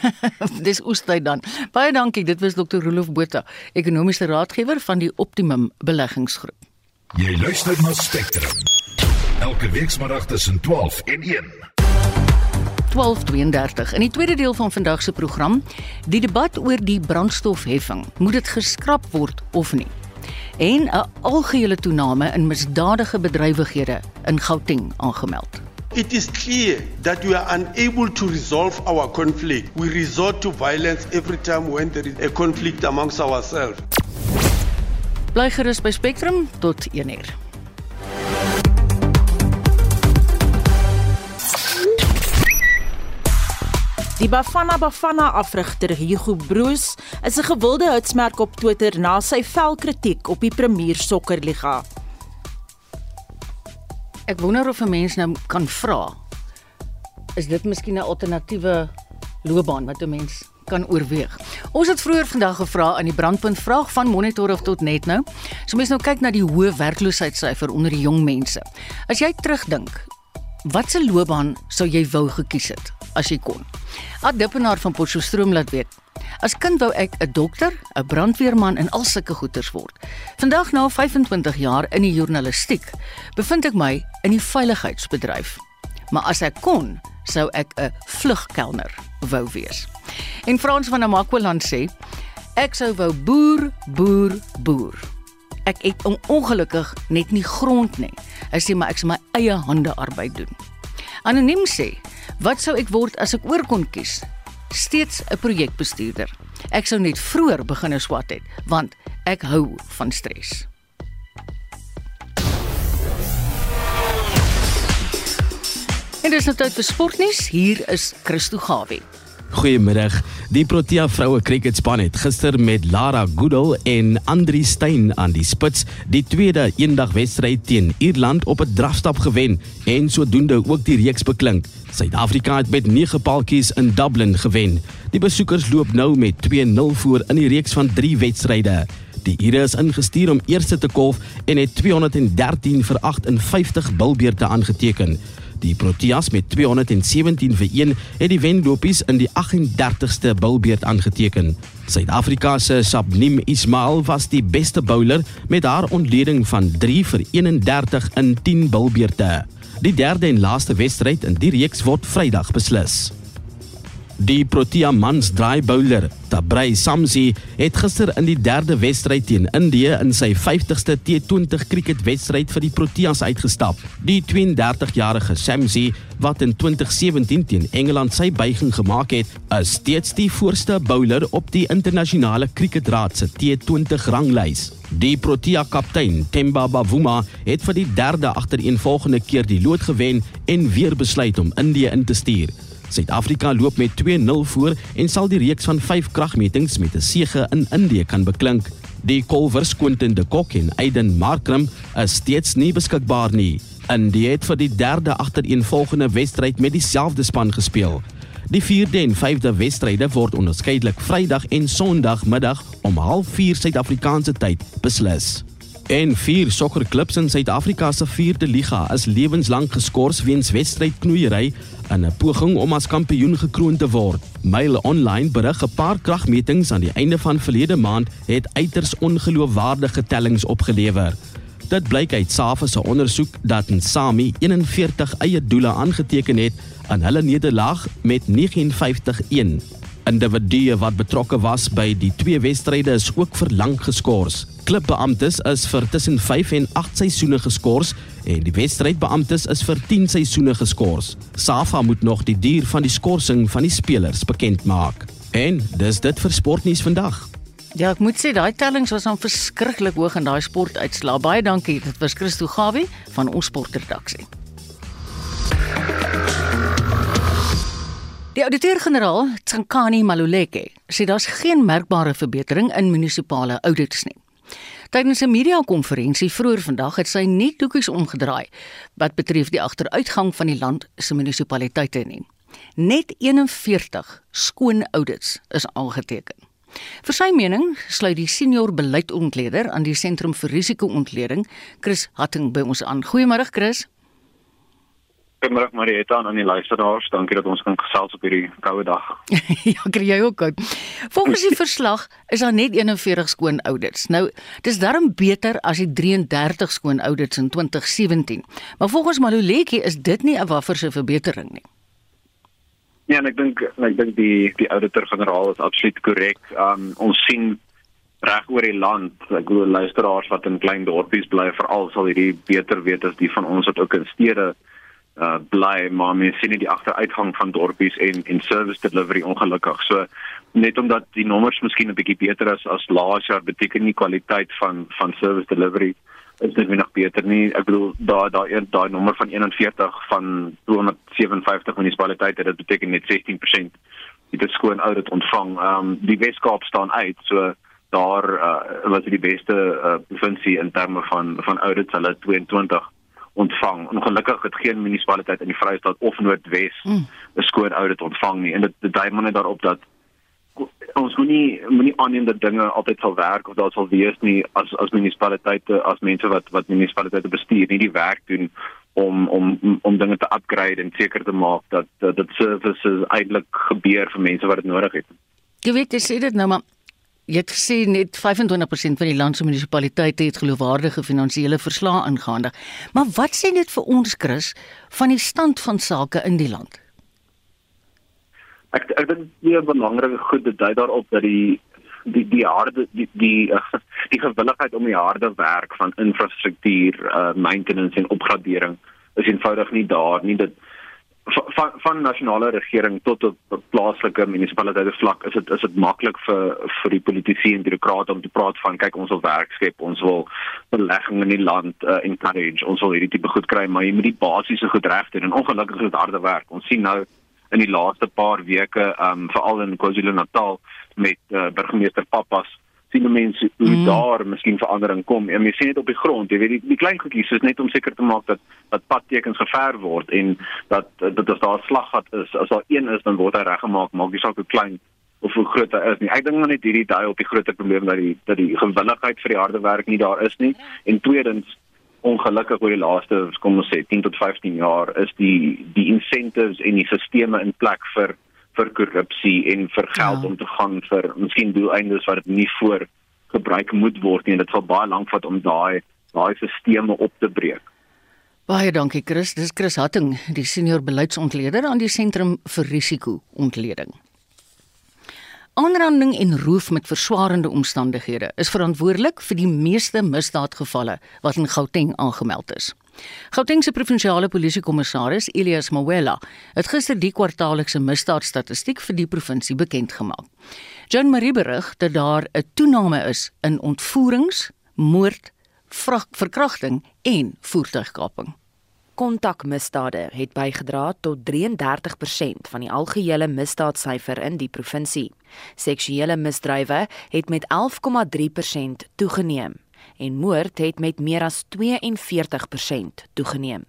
Dis oestyd dan. Baie dankie. Dit was Dr. Rolof Botha, ekonomiese raadgewer van die Optimum Beleggingsgroep. Jy luister na Spectrum. Elke week saterdag tussen 12 en 1. 12:32. In die tweede deel van vandag se program, die debat oor die brandstofheffing. Moet dit geskraap word of nie? En 'n algehele toename in misdadige bedrywighede in Gauteng aangemeld. It is clear that we are unable to resolve our conflict. We resort to violence every time when there is a conflict amongst ourselves. Bly gerus by Spectrum tot 1uur. Die Bafana Bafana afrigter Hugo Broos is 'n gewilde hitsmerk op Twitter na sy velkritiek op die Premier Sokkerliga. Ek wonder of 'n mens nou kan vra is dit miskien 'n alternatiewe loopbaan wat 'n mens kan oorweeg. Ons het vroeër vandag gevra aan die brandpunt vraag van Monitor of tot net nou. So mense nou kyk na die hoë werkloosheidssyfer onder die jong mense. As jy terugdink, watse loopbaan sou jy wou gekies het as jy kon? Ad Dippenaar van Potchefstroom laat weet. As kind wou ek 'n dokter, 'n brandweerman en al sulke goeters word. Vandag na 25 jaar in die journalistiek, bevind ek my in die veiligheidsbedryf. Maar as ek kon, sou ek 'n vlugkelner wou wees. En Frans van Namakwaland sê, ek sou wou boer, boer, boer. Ek het ongelukkig net nie grond nie. Hy sê maar ek sal my eie hande arbeid doen. Anoniem sê, Wat sou ek word as ek oor kon kies? Steeds 'n projekbestuurder. Ek sou net vroeër begine swat het, want ek hou van stres. En dis nou tyd vir sportnuus. Hier is Christo Gawie. Goeiemiddag. Die Protea vroue cricketspan het gister met Lara Goodall en Andri Steyn aan die spits die tweede eendagwedstryd teen Ierland op 'n drafstap gewen en sodoende ook die reeks beklink. Suid-Afrika het met 9 paaltjies in Dublin gewen. Die besoekers loop nou met 2-0 voor in die reeks van 3 wedstryde. Die Ire is ingestuur om eerste te kolf en het 213 vir 58 bilbeerte aangeteken. Die Proteas met 217 vir 1 het die wenlopies in die 38ste bilbeerd aangeteken. Suid-Afrika se Sabnim Ismail was die beste bowler met haar ontleding van 3 vir 31 in 10 bilbeerte. Die derde en laaste wedstryd in die reeks word Vrydag beslis. Die Protea mans draai bowler, Tabray Samsi, het gister in die derde wedstryd teen Indië in sy 50ste T20 cricketwedstryd vir die Proteas uitgestap. Die 32-jarige Samsi, wat in 2017 teen Engeland sy buiging gemaak het, is steeds die voorste bowler op die internasionale cricketraad se T20 ranglys. Die Protea kaptein, Themba Bavuma, het vir die derde agtereenvolgende keer die lood gewen en weer besluit om Indië in te stuur. Suid-Afrika loop met 2-0 voor en sal die reeks van 5 kragmetings met 'n sege in Indië kan beklink. Die Kolvers Quentin de Kok en Aiden Markram is steeds nie beskikbaar nie. Indië het vir die derde agtereenvolgende wedstryd met dieselfde span gespeel. Die 4de en 5de wedstryde word onderskeidelik Vrydag en Sondagmiddag om 04:30 Suid-Afrikaanse tyd beslis. En vier sokkerklubs in Suid-Afrika se 4de liga is lewenslank geskort weens wedstrydknoeiery in 'n poging om as kampioen gekroon te word. Mail Online berig 'n paar kragmetings aan die einde van verlede maand het uiters ongeloofwaardige tellings opgelewer. Dit blyk uit SAFA se ondersoek dat Nsami 41 eie doele aangeteken het aan hulle nederlaag met 59-1. Individue wat betrokke was by die twee wedstryde is ook vir lank geskort. Klubbeamptes is vir tussen 5 en 8 seisoene geskort en die wedstrydbeamptes is vir 10 seisoene geskort. SAFA moet nog die duur van die skorsing van die spelers bekend maak. En dis dit vir sportnuus vandag. Ja, ek moet sê daai tellings was dan verskriklik hoog in daai sportuitslae. Baie dankie. Dit was Christo Gawie van ons sportredaksie. Die ouditeur-generaal, Tsankani Maluleke, sê daar's geen merkbare verbetering in munisipale audits nie. Tydens 'n media-konferensie vroeër vandag het sy nie toekies omgedraai wat betref die agteruitgang van die land se munisipaliteite nie. Net 41 skoon audits is aangeteken. Vir sy mening sluit die senior beleidsontleder aan die sentrum vir risikoontleding, Chris Hatting by ons aan. Goeiemôre Chris. Goeiemôre Marieta en aan die luisteraars. Dankie dat ons kan gesels op hierdie koue dag. ja, kry jy ook koud. Volgens die verslag is daar net 41 skoon audits. Nou, dis darm beter as die 33 skoon audits in 2017. Maar volgens Maluleki is dit nie 'n wafferse verbetering nie. Ja, en ek dink ek dink die die auditor-generaal is absoluut korrek. Um ons sien reg oor die land, ek glo luisteraars wat in klein dorpies bly, veral sal hierdie beter weet as die van ons wat ook in stede uh bly maar mens sien nie die agteruitgang van dorpies en en service delivery ongelukkig. So net omdat die nommers miskien 'n bietjie beter is as laas jaar beteken nie kwaliteit van van service delivery is dit nog beter nie. Ek bedoel daai daai daai nommer van 41 van 257 munisipaliteite dit beteken net 16% het dit skoon audit ontvang. Ehm um, die Weskaap staan uit. So daar uh, was dit die beste uh, provinsie in terme van van audits hulle 22 ontvang. Ongelukkig het geen munisipaliteit in die Vrystaat of Noordwes 'n mm. skoon audit ontvang nie en dit dui maar net daarop dat ons moenie moenie aanneem dat dinge altyd sal werk of daar sal wees nie as as munisipaliteite as mense wat wat munisipaliteite bestuur nie die werk doen om om om dinge te upgrade en seker te maak dat dat dit services eintlik gebeur vir mense wat dit nodig het. Jy weet jy sê dit nou maar Jy het gesê net 25% van die land se munisipaliteite het geloofwaardige finansiële verslae ingehandig. Maar wat sê dit vir ons Chris van die stand van sake in die land? Ek ek dink die belangrike goed dit dui daarop dat die die die harde die die, die gewilligheid om die harde werk van infrastruktuur, uh, maintenance en opgradering is eenvoudig nie daar nie. Dit van van nasionale regering tot op plaaslike munisipaliteite vlak is dit is dit maklik vir vir die politici en bureaukrate om te praat van kyk ons wil werk skep ons wil belegging in die land uh, encourage ons wil hierdie tipe goed kry maar jy moet die basiese goed reg doen. En ongelukkig is dit harde werk. Ons sien nou in die laaste paar weke um veral in KwaZulu-Natal met uh, burgemeester Pappas sien mense hoe mm. daar miskien verandering kom. En mense sien dit op die grond. Jy weet die, die klein goedjies is net om seker te maak dat dat padtekens geverf word en dat dat as daar 'n slaggat is, as daar een is, dan word hy reggemaak, maak nie saak hoe klein of hoe groot hy is nie. Ek dink net hierdie daai op die groot probleem dat die dat die gewilligheid vir die harde werk nie daar is nie. En tweedens ongelukkig oor die laaste kom ons sê 10 tot 15 jaar is die die incentives en die stelsels in plek vir vir korrupsie en vir geld ja. om te gaan vir miskien doeleindes wat dit nie voor gebruik moet word nie en dit sal baie lank vat om daai daai stelsels op te breek. Baie dankie Chris, dis Chris Hatting, die senior beleidsontleder aan die sentrum vir risiko-ontleding. Aanranding en roof met verswaarende omstandighede is verantwoordelik vir die meeste misdaadgevalle wat in Gauteng aangemeld is. Gauteng se provinsiale polisiekommissaris Elias Mawela het gister die kwartaallikse misdaadstatistiek vir die provinsie bekend gemaak. John Marie berig dat daar 'n toename is in ontvoerings, moord, verkrachting en voertuigkaping. Kontakmisdade het bygedra tot 33% van die algehele misdaadsyfer in die provinsie. Seksuele misdrywe het met 11,3% toegeneem en moord het met meer as 42% toegeneem.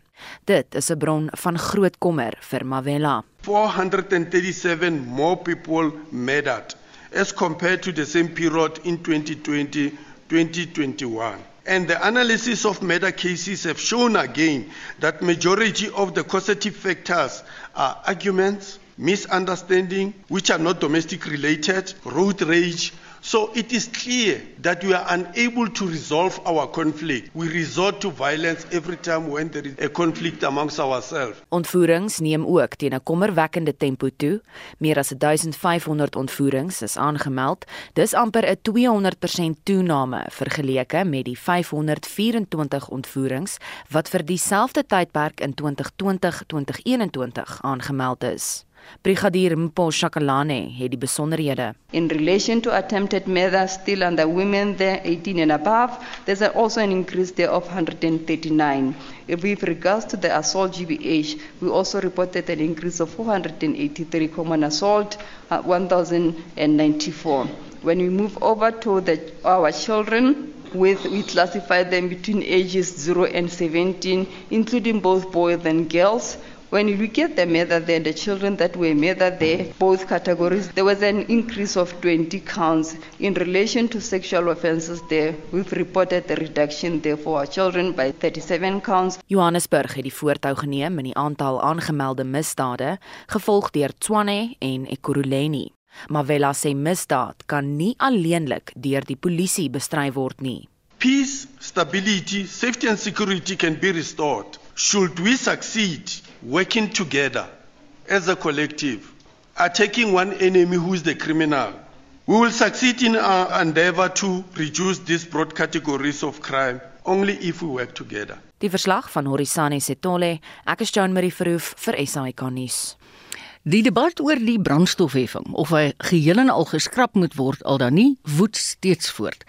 Dit is 'n bron van groot kommer vir Mavela. 437 more people murdered as compared to the same period in 2020-2021. And the analysis of murder cases have shown again that majority of the causative factors are arguments, misunderstanding, which are not domestic related, road rage, So it is clear that we are unable to resolve our conflict. We resort to violence every time when there is a conflict amongst ourselves. Ontvoerings neem ook teen 'n kommerwekkende tempo toe. Meer as 1500 ontvoerings is aangemeld. Dis amper 'n 200% toename vergeleke met die 524 ontvoerings wat vir dieselfde tydperk in 2020-2021 aangemeld is. Brigadier Mpo Shakalane het die besonderhede. In relation to attempted murder still under women there 18 and above, there's also an increase there of 139. If with regards to the assault GBH, we also reported an increase of 483 common assault, uh, 1094. When we move over to the, our children, with we classify them between ages 0 and 17 including both boys and girls When you look at the murder there, the children that were murdered there, both categories, there was an increase of 20 counts. In relation to sexual offences there, we've reported a reduction there for our children by 37 counts. Johannesburg het die voortou geneem in die aantal aangemelde misdade, gevolg deur Tshwane en Ekurhuleni. Mavela sê misdaad kan nie alleenlik deur die polisie bestry word nie. Peace, stability, safety and security can be restored. Should we succeed working together as a collective, attacking one enemy who is the criminal. We will succeed in our endeavor to reduce these broad categories of crime only if we work together. Die verslag van Horisani Setole, ek is Jean Marie Verhoef vir SAK nuus. Die debat oor die brandstofheffing of hy geheel en al geskraap moet word al dan nie woed steeds voort.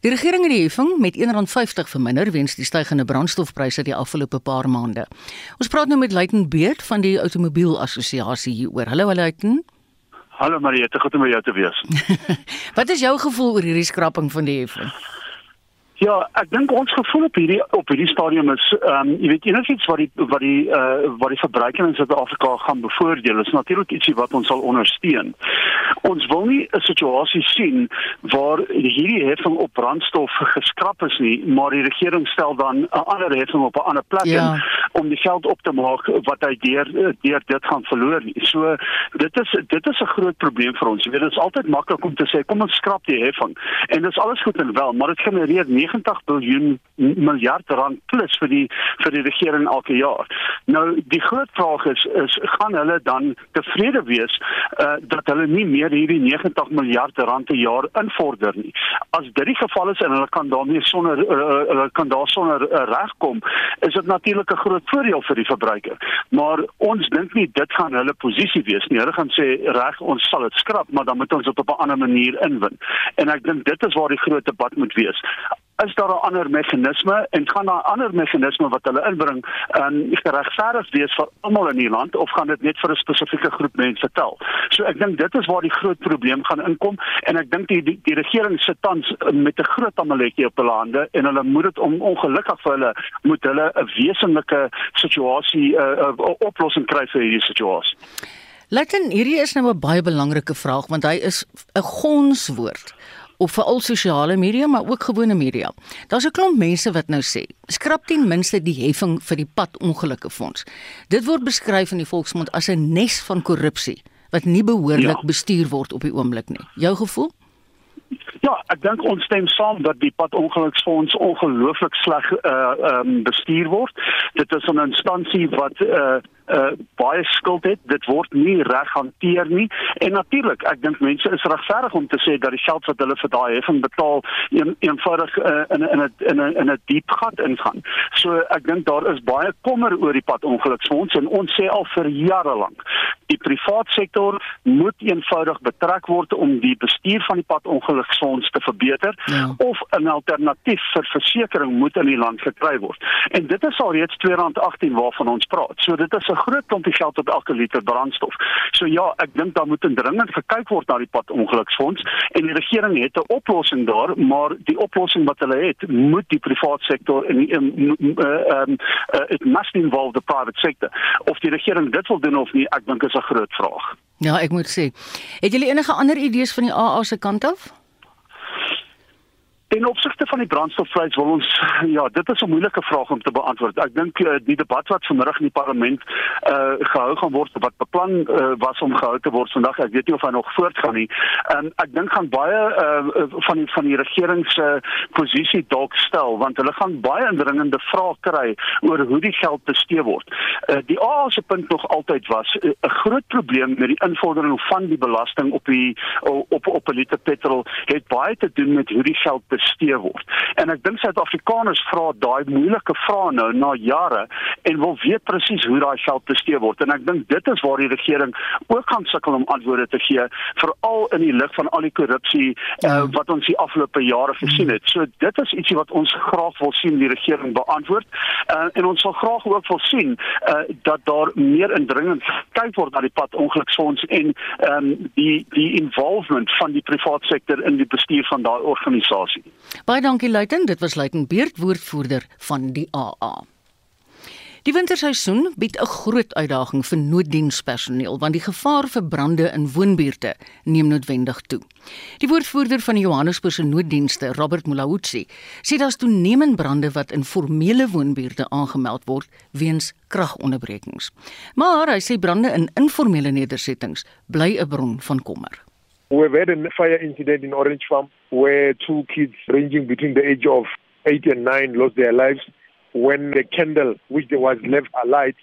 Die regering het die heffing met R1.50 verminder weens die stygende brandstofpryse die afgelope paar maande. Ons praat nou met Luitenant Beerd van die Automobiel Assosiasie hieroor. Hallo Luitenant. Hallo Mariette, goed om jou te wees. Wat is jou gevoel oor hierdie skrapping van die heffing? Ja, ek dink ons gevoel op hierdie op hierdie stadium is ehm um, jy weet enigiets wat die wat die uh, wat die verbruiker in Suid-Afrika gaan bevoordeel is natuurlik ietsie wat ons sal ondersteun. Ons wil nie 'n situasie sien waar hierdie heffing op brandstof geskraap is nie, maar die regering stel dan 'n ander heffing op 'n ander plek ja. in om die geld op te maak wat hy deur deur dit gaan verloor. So dit is dit is 'n groot probleem vir ons. Jy weet dit is altyd maklik om te sê kom ons skrap die heffing en dit is alles goed en wel, maar dit genereer 90 miljard miljard rand plus vir die vir die regering elke jaar. Nou die groot vraag is is gaan hulle dan tevrede wees uh, dat hulle nie meer hierdie 90 miljard rand per jaar invorder nie. As dit die geval is en hulle kan daarmee sonder uh, hulle kan daar sonder uh, regkom, is dit natuurlik 'n groot voordeel vir die verbruiker. Maar ons dink nie dit gaan hulle posisie wees nie. Hulle gaan sê reg, ons sal dit skrap, maar dan moet ons dit op 'n ander manier inwin. En ek dink dit is waar die groot debat moet wees is daar 'n ander meganisme en gaan daar 'n ander meganisme wat hulle inbring um, geregverdig wees vir almal in die land of gaan dit net vir 'n spesifieke groep mense tel. So ek dink dit is waar die groot probleem gaan inkom en ek dink die, die die regering sit tans met 'n groot amaletjie op hulle hande en hulle moet dit om ongelukkig vir hulle moet hulle 'n wesenlike situasie 'n uh, uh, oplossing kry vir hierdie situasie. Laten hierdie is nou 'n baie belangrike vraag want hy is 'n gonswoord op veral sosiale media maar ook gewone media. Daar's 'n klomp mense wat nou sê, skrap ten minste die heffing vir die padongelukke fonds. Dit word beskryf in die volksmond as 'n nes van korrupsie wat nie behoorlik ja. bestuur word op die oomblik nie. Jou gevoel? Ja, ek dink ons stem saam dat die padongeluksfonds ongelooflik sleg uh ehm um, bestuur word. Dit is 'n instansie wat uh uh, baie skuld het. Dit word nie reg hanteer nie. En natuurlik, ek dink mense is regverdig om te sê dat die geld wat hulle vir daai heffing betaal een, eenvoudig uh, in in 'n in 'n in 'n diep gat ingaan. So ek dink daar is baie kommer oor die padongeluksfonds en ons sê al vir jare lank die privaat sektor moet eenvoudig betrek word om die bestuur van die padongeluksfonds te verbeter ja. of 'n alternatief vir versekerings moet in die land gekry word. En dit is al reeds R2.18 waarvan ons praat. So dit is 'n groot klompie geld op elke liter brandstof. So ja, ek dink daar moet indringend gekyk word na die padongeluksfonds en die regering het 'n oplossing daar, maar die oplossing wat hulle het, moet die privaat sektor en ehm um, uh, it must involve the private sector. Of die regering dit wil doen of nie, ek dink is 'n groot vraag. Ja, ek moet sê, het julle enige ander idees van die AA se kant af? Ten opsigte van die brandstofprys wil ons ja, dit is 'n moeilike vraag om te beantwoord. Ek dink uh, die debat wat vanmiddag in die parlement uh gehou gaan word wat beplan uh, was om gehou te word vandag, ek weet nie of hy nog voortgaan nie. En ek dink gaan baie uh van die van die regering se posisie dalk stel want hulle gaan baie indringende vrae kry oor hoe die geld bestee word. Uh die AA se punt nog altyd was 'n uh, groot probleem met die invordering van die belasting op die op op, op liter petrol het baie te doen met hoe die geld bestee word. En ek dink Suid-Afrikaners vra daai moeilike vrae nou na jare en wil weet presies hoe daai geld bestee word. En ek dink dit is waar die regering ook gaan sukkel om antwoorde te gee, veral in die lig van al die korrupsie uh, wat ons die afgelope jare gesien het. So dit is ietsie wat ons graag wil sien die regering beantwoord. Uh, en ons sal graag ook wil sien uh, dat daar meer indringend gekyk word na die pad ongeluksfonds en um, die die involvement van die private sektor in die bestuur van daai organisasie. Baie dankie Luiten, dit was Luiten Beerd woordvoerder van die AA. Die winterseisoen bied 'n groot uitdaging vir nooddienspersoneel want die gevaar vir brande in woonbuurte neem noodwendig toe. Die woordvoerder van die Johannesburgse nooddienste, Robert Mulawutsi, sê daar's toenemend brande wat in formele woonbuurte aangemeld word weens kragonderbrekings. Maar hy sê brande in informele nedersettings bly 'n bron van kommer. We've had a fire incident in Orange Farm where two kids ranging between the age of 8 and 9 lost their lives when the candle which was left alight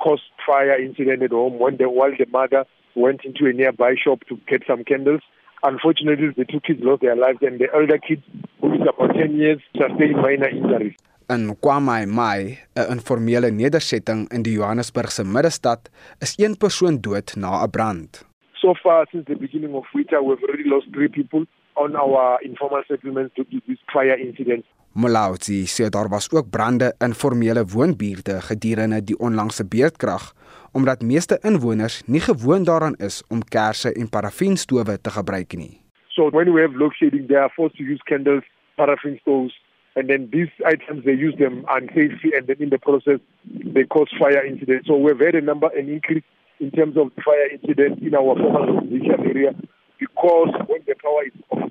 caused fire incident at home when the, while the mother went into a nearby shop to get some candles. Unfortunately, the two kids lost their lives and the elder kid, who is about 10 years, sustained minor injuries. In Kwamai Mai, 'n informele nedersetting in die Johannesburgse middestad, is een persoon dood na 'n brand. So far, since the beginning of winter, we've already lost three people on our informal settlements due to this fire incident. Molautsi sê daar was ook brande in formele woonbuurte gedurende die onlangse beerdkrag omdat meeste inwoners nie gewoond daaraan is om kersse en parafienstowe te gebruik nie. So when we have load shedding they are forced to use candles, paraffin stoves and then these items they use them unsafely and then in the process they cause fire incidents. So we've had a number an increase in terms of fire incidents in our formal residential area because when the power is off.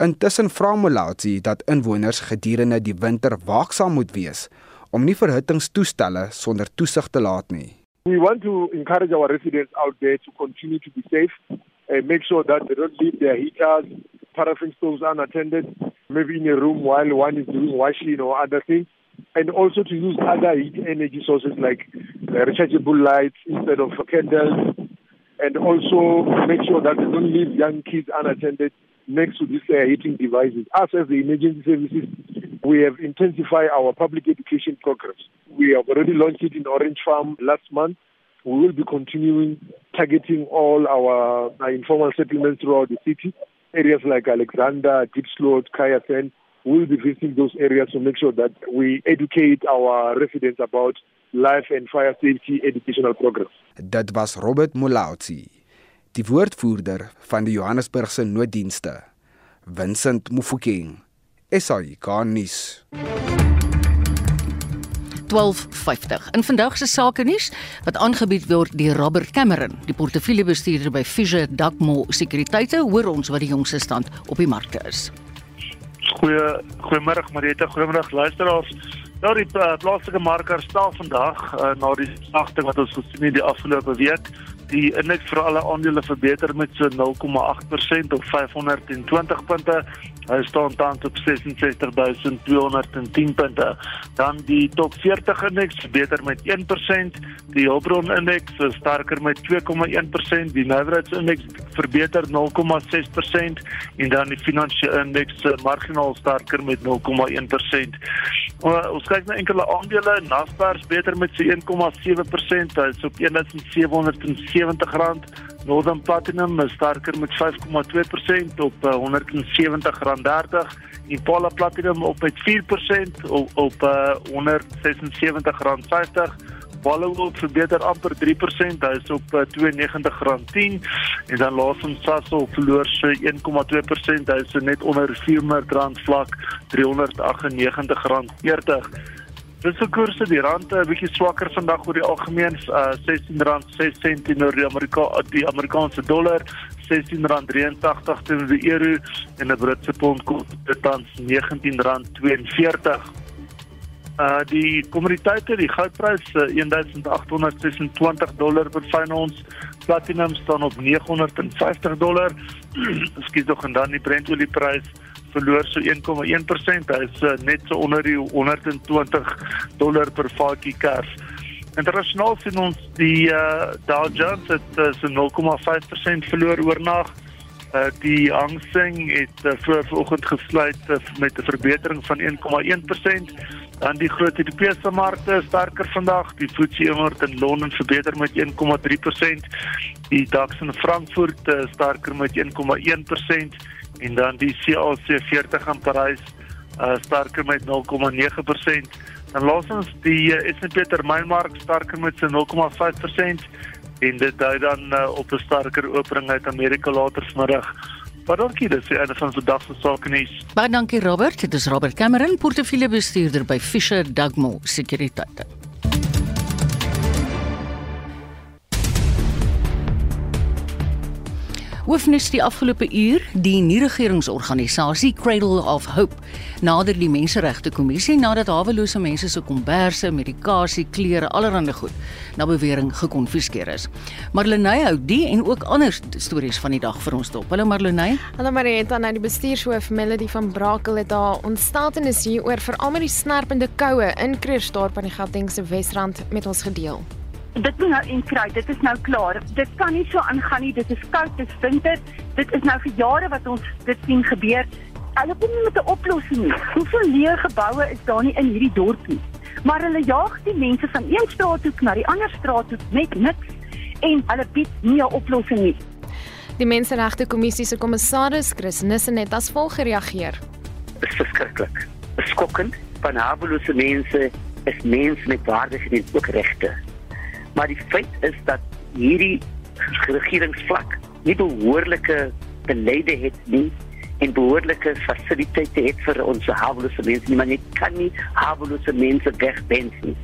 Intussen vra Molati dat inwoners gedurende die winter waaksaam moet wees om nie verhittingstoestelle sonder toesig te laat nie. We want to encourage our residents out there to continue to be safe and make sure that they don't leave their heaters, paraffin stoves unattended, maybe in a room while one is doing washing or other things. And also to use other heat energy sources like uh, rechargeable lights instead of candles, and also make sure that they don't leave young kids unattended next to these uh, heating devices. Us as the emergency services, we have intensified our public education programs. We have already launched it in Orange Farm last month. We will be continuing targeting all our, our informal settlements throughout the city. Areas like Alexander, Deep Slot, Kayasen, we'll be visiting those areas to make sure that we educate our residents about life and fire safety educational programs. Dit was Robert Molautsi, die woordvoerder van die Johannesburgse nooddienste. Vincent Mufokeng, SAI Garnis. 1250. In vandag se sake nuus wat aangebied word deur Robert Cameron, die portefeuljebestuurder by Fisher Dugmo Sekuriteite, hoor ons wat die jongste stand op die markte is. Goeie goeiemôre Marita, goeiemôre luisteraars. Nou die uh, plaaslike marker staan vandag uh, na die slagting wat ons gesien het die afgelope week. Die indeks vir alle aandele verbeter met so 0,8% op 520 punte. Hy staan tans op 66210 punte. Dan die top 40 indeks verbeter met 1%, die Hulbron indeks sterker met 2,1%, die Navrats indeks verbeter 0,6% en dan die finansiële indeks marginaal sterker met 0,1%. Ons kyk na enkele aandele, Naspers beter met so 1,7%, hy's op 1707 R170, Northern Platinum is sterker met 5,2% op eh, R170,30 Impala Platinum op met 4% op op eh, R176,50 Vollehoop verbeter amper 3%, hy is op eh, R92,10 en dan laasens Sasol verloor so 1,2%, hy is so net onder R400 vlak R398,40. Dis vir koerse die rand 'n bietjie swakker vandag oor die algemeen. Uh, R16.06 teenoor die Amerika die Amerikaanse dollar. R16.83 teenoor die euro. En 'n Britse pond kos tans R19.42 uh die kommoditeite die goudprys uh, 1826 dollar per fyn ons. Platinum staan op 950 dollar. Skiet tog en dan die Brent olieprys verloor so 1,1%. Hy is uh, net so onder die 120 dollar per vatjie kers. Internasionaal sien ons die uh, Dow Jones het uh, so 0,5% verloor oornag. Uh, die Hang Seng het uh, voor vanoggend gesluit uh, met 'n verbetering van 1,1%. Dan die groot Europese markte is sterker vandag. Die FTSE 100 in Londen verbeter met 1,3%. Die DAX in Frankfurt uh, sterker met 1,1% en dan die CAC 40 in Parys uh sterker met 0,9%. Dan laasens die uh, S&P termynmark sterker met so 0,5% en dit dui dan uh, op 'n sterker opening uit Amerika later vanmiddag. Maar dankie, dis die einde van vandag se sake nuus. Baie dankie Robert. Dit is Robert Cameron, portefeuljebestuurder by Fisher Dugmore Sekuriteite. Hoofnuus die afgelope uur, die nie-regeringsorganisasie Cradle of Hope nader die Menseregte Kommissie nadat hawelose mense se komberse, medikasie, klere, allerlei goed na bewering gekonfiskeer is. Marlenae hou die en ook ander stories van die dag vir ons dop. Hallo Marlenae. Hallo Marieta, nou die bestuurshoof Melody van Brakel het haar ontsteltenis hier oor veral met die snerpende koue in Kreersdorp aan die Gautengse Wesrand met ons gedeel dit moet nou inkry. Dit is nou klaar. Dit kan nie so aangaan nie. Dit is koud, dit is winter. Dit is nou vir jare wat ons dit sien gebeur. Hulle kom nie met 'n oplossing nie. Hoeveel leë geboue is daar nie in hierdie dorp nie? Maar hulle jaag die mense van een straat toe na die ander straat toe met niks en hulle bied nie 'n oplossing nie. Die Menseregte Kommissie se kommissaris Chris Nissen het as volg gereageer. Dit is verskriklik. Skokkend. Van havelose mense is mense met waardes en ook regte. Maar die feit is dat hierdie regeringsvlak nie behoorlike beleide het nie en behoorlike fasiliteite het vir ons hawelose mense nie. Maar jy kan nie hawelose mense wegwens nie.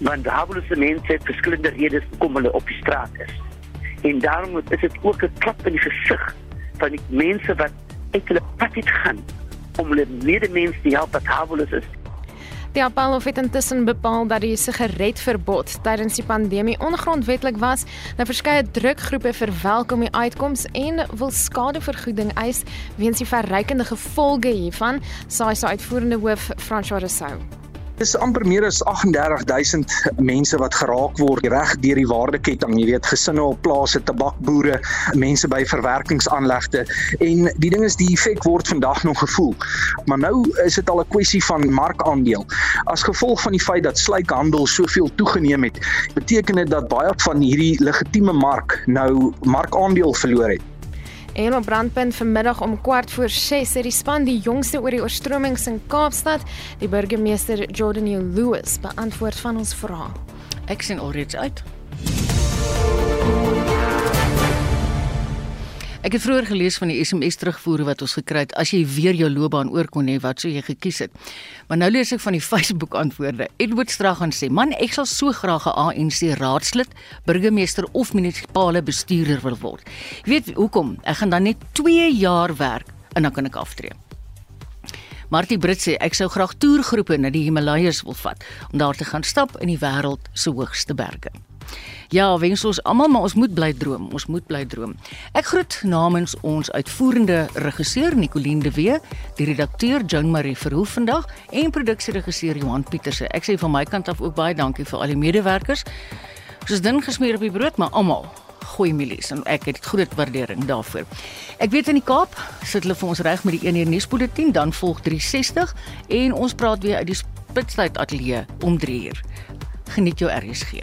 Want hawelose mense het verskillende redes hoekom hulle op die straat is. En daarom is dit ook 'n klap in die gesig van die mense wat uit hulle pad het gaan om hulle medemens te help wat haweloos is Die appelhof het intussen bepaal dat die sigaretverbod tydens die pandemie ongrondwettig was. Nou verskeie drukgroepe verwelkom die uitkoms en wil skadevergoeding eis weens die verrykende gevolge hiervan, sê sy uitvoerende hoof François Rousseau. Dis amper meer as 38000 mense wat geraak word reg deur die waardeketting, jy weet, gesinne op plase, tabakboere, mense by verwerkingsaanlegte en die ding is die effek word vandag nog gevoel. Maar nou is dit al 'n kwessie van markandeel. As gevolg van die feit dat sluikhandel soveel toegeneem het, beteken dit dat baie van hierdie legitieme mark nou markandeel verloor het. En op brandpunt vanmiddag om kwart voor 6 het die span die jongste oor die oorstromings in Kaapstad, die burgemeester Jordan Lewis beantwoord van ons vrae. Ek sien alreeds uit. Ek het vroeër gelees van die SMS terugvoere wat ons gekry het as jy weer jou loopbaan oor kon hê wat sou jy gekies het. Maar nou lees ek van die Facebook antwoorde. Edward Stragan sê: "Man, ek sal so graag 'n ANC raadslid, burgemeester of munisipale bestuurder wil word." Jy weet hoekom? Ek gaan dan net 2 jaar werk en dan kan ek aftree. Martie Brits sê ek sou graag toergroepe na die Himalajas wil vat om daar te gaan stap in die wêreld se hoogste berge. Ja, wens ons almal maar ons moet bly droom. Ons moet bly droom. Ek groet namens ons uitvoerende regisseur Nicoline de Wee, die redakteur Joan Marie Verhoef vandag en produksieregisseur Johan Pieterse. Ek sê van my kant af ook baie dankie vir al die medewerkers. Soos ding gesmeer op die brood, maar almal goeie milies en ek het groot waardering daarvoor. Ek weet in die Kaap sit hulle vir ons reg met die 1 uur nuusbulletin, dan volg 360 en ons praat weer uit die Spitstyd ateljee om 3 uur. Geniet jou RSG.